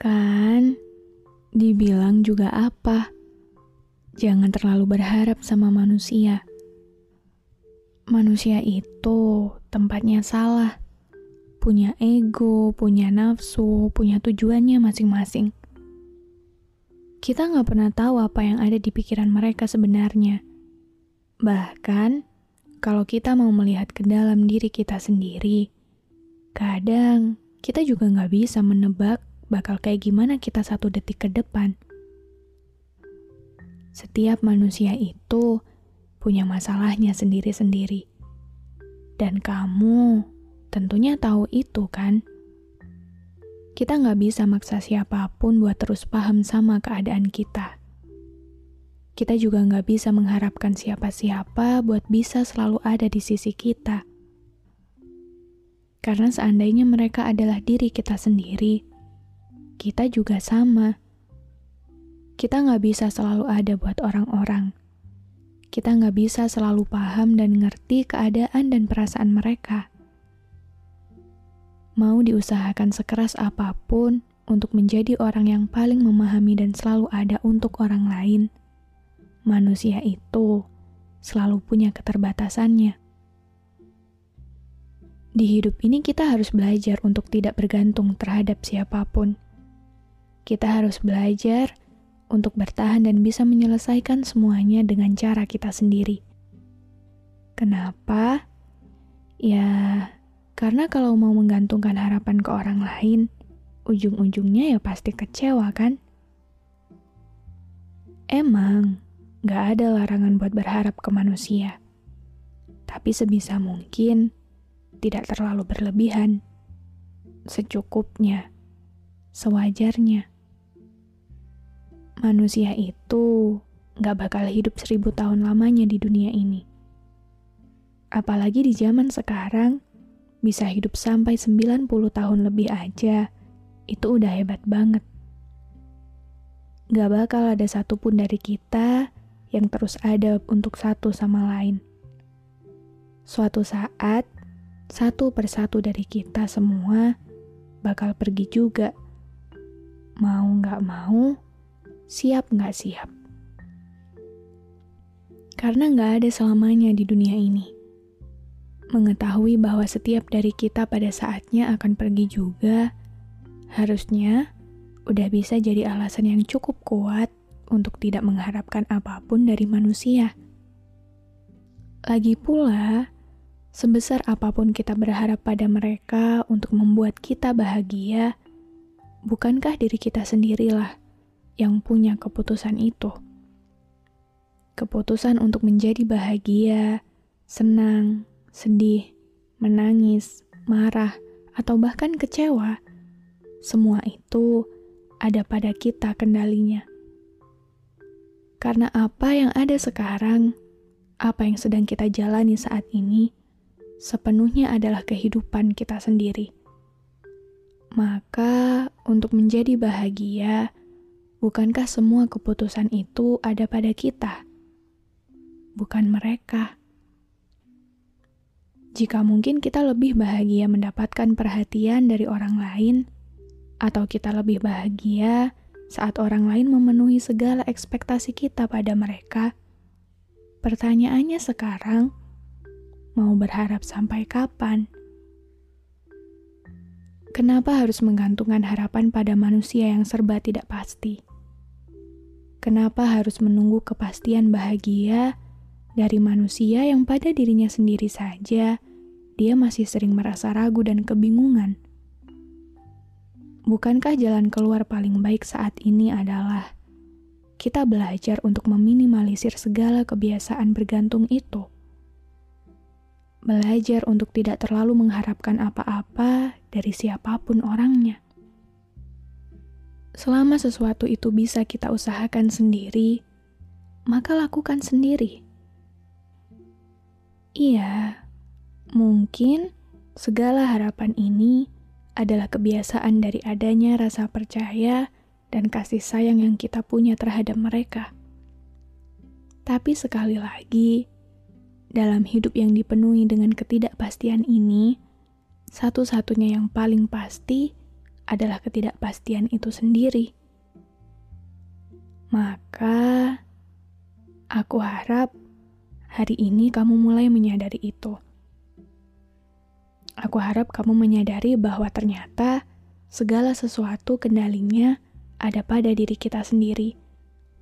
Kan, dibilang juga apa? Jangan terlalu berharap sama manusia. Manusia itu tempatnya salah. Punya ego, punya nafsu, punya tujuannya masing-masing. Kita nggak pernah tahu apa yang ada di pikiran mereka sebenarnya. Bahkan, kalau kita mau melihat ke dalam diri kita sendiri, kadang kita juga nggak bisa menebak bakal kayak gimana kita satu detik ke depan. Setiap manusia itu punya masalahnya sendiri-sendiri. Dan kamu tentunya tahu itu kan? Kita nggak bisa maksa siapa pun buat terus paham sama keadaan kita. Kita juga nggak bisa mengharapkan siapa-siapa buat bisa selalu ada di sisi kita. Karena seandainya mereka adalah diri kita sendiri, kita juga sama. Kita nggak bisa selalu ada buat orang-orang. Kita nggak bisa selalu paham dan ngerti keadaan dan perasaan mereka. Mau diusahakan sekeras apa pun untuk menjadi orang yang paling memahami dan selalu ada untuk orang lain, manusia itu selalu punya keterbatasannya. Di hidup ini, kita harus belajar untuk tidak bergantung terhadap siapa pun kita harus belajar untuk bertahan dan bisa menyelesaikan semuanya dengan cara kita sendiri. Kenapa? Ya, karena kalau mau menggantungkan harapan ke orang lain, ujung-ujungnya ya pasti kecewa kan? Emang, gak ada larangan buat berharap ke manusia. Tapi sebisa mungkin, tidak terlalu berlebihan. Secukupnya, sewajarnya manusia itu gak bakal hidup seribu tahun lamanya di dunia ini. Apalagi di zaman sekarang, bisa hidup sampai 90 tahun lebih aja, itu udah hebat banget. Gak bakal ada satupun dari kita yang terus ada untuk satu sama lain. Suatu saat, satu persatu dari kita semua bakal pergi juga. Mau gak mau, siap nggak siap. Karena nggak ada selamanya di dunia ini. Mengetahui bahwa setiap dari kita pada saatnya akan pergi juga, harusnya udah bisa jadi alasan yang cukup kuat untuk tidak mengharapkan apa pun dari manusia. Lagi pula, sebesar apa pun kita berharap pada mereka untuk membuat kita bahagia, bukankah diri kita sendirilah yang punya keputusan itu. Keputusan untuk menjadi bahagia, senang, sedih, menangis, marah, atau bahkan kecewa, semua itu ada pada kita kendalinya. Karena apa yang ada sekarang, apa yang sedang kita jalani saat ini, sepenuhnya adalah kehidupan kita sendiri. Maka, untuk menjadi bahagia, Bukankah semua keputusan itu ada pada kita, bukan mereka? Jika mungkin kita lebih bahagia mendapatkan perhatian dari orang lain, atau kita lebih bahagia saat orang lain memenuhi segala ekspektasi kita pada mereka, pertanyaannya sekarang, mau berharap sampai kapan? Kenapa harus menggantungkan harapan pada manusia yang serba tidak pasti? Kenapa harus menunggu kepastian bahagia dari manusia yang pada dirinya sendiri saja dia masih sering merasa ragu dan kebingungan? Bukankah jalan keluar paling baik saat ini adalah kita belajar untuk meminimalisir segala kebiasaan bergantung itu? belajar untuk tidak terlalu mengharapkan apa-apa dari siapa pun orangnya. Selama sesuatu itu bisa kita usahakan sendiri, maka lakukan sendiri. Iya, mungkin segala harapan ini adalah kebiasaan dari adanya rasa percaya dan kasih sayang yang kita punya terhadap mereka. Tapi sekali lagi, dalam hidup yang dipenuhi dengan ketidakpastian ini, satu-satunya yang paling pasti adalah ketidakpastian itu sendiri. Maka, aku harap hari ini kamu mulai menyadari itu. Aku harap kamu menyadari bahwa ternyata segala sesuatu kendalinya ada pada diri kita sendiri,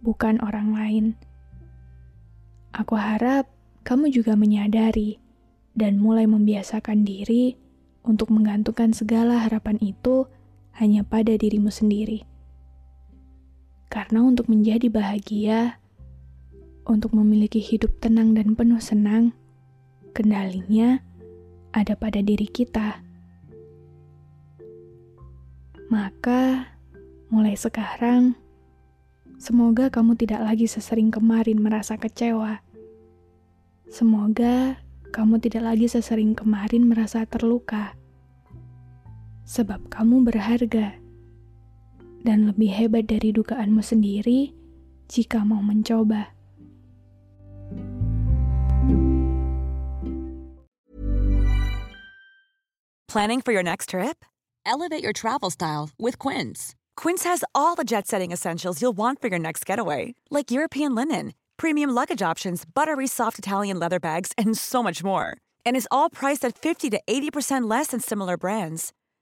bukan orang lain. Aku harap kamu juga menyadari dan mulai membiasakan diri untuk menggantungkan segala harapan itu hanya pada dirimu sendiri. Karena untuk menjadi bahagia, untuk memiliki hidup tenang dan penuh senang, kendalinya ada pada diri kita. Maka, mulai sekarang, semoga kamu tidak lagi sesering kemarin merasa kecewa Semoga kamu tidak lagi sesering kemarin merasa terluka, sebab kamu berharga dan lebih hebat dari dugaanmu sendiri jika mau mencoba. Planning for your next trip? Elevate your travel style with Quince. Quince has all the jet setting essentials you'll want for your next getaway, like European linen premium luggage options, buttery soft Italian leather bags, and so much more. And is all priced at 50 to 80% less than similar brands.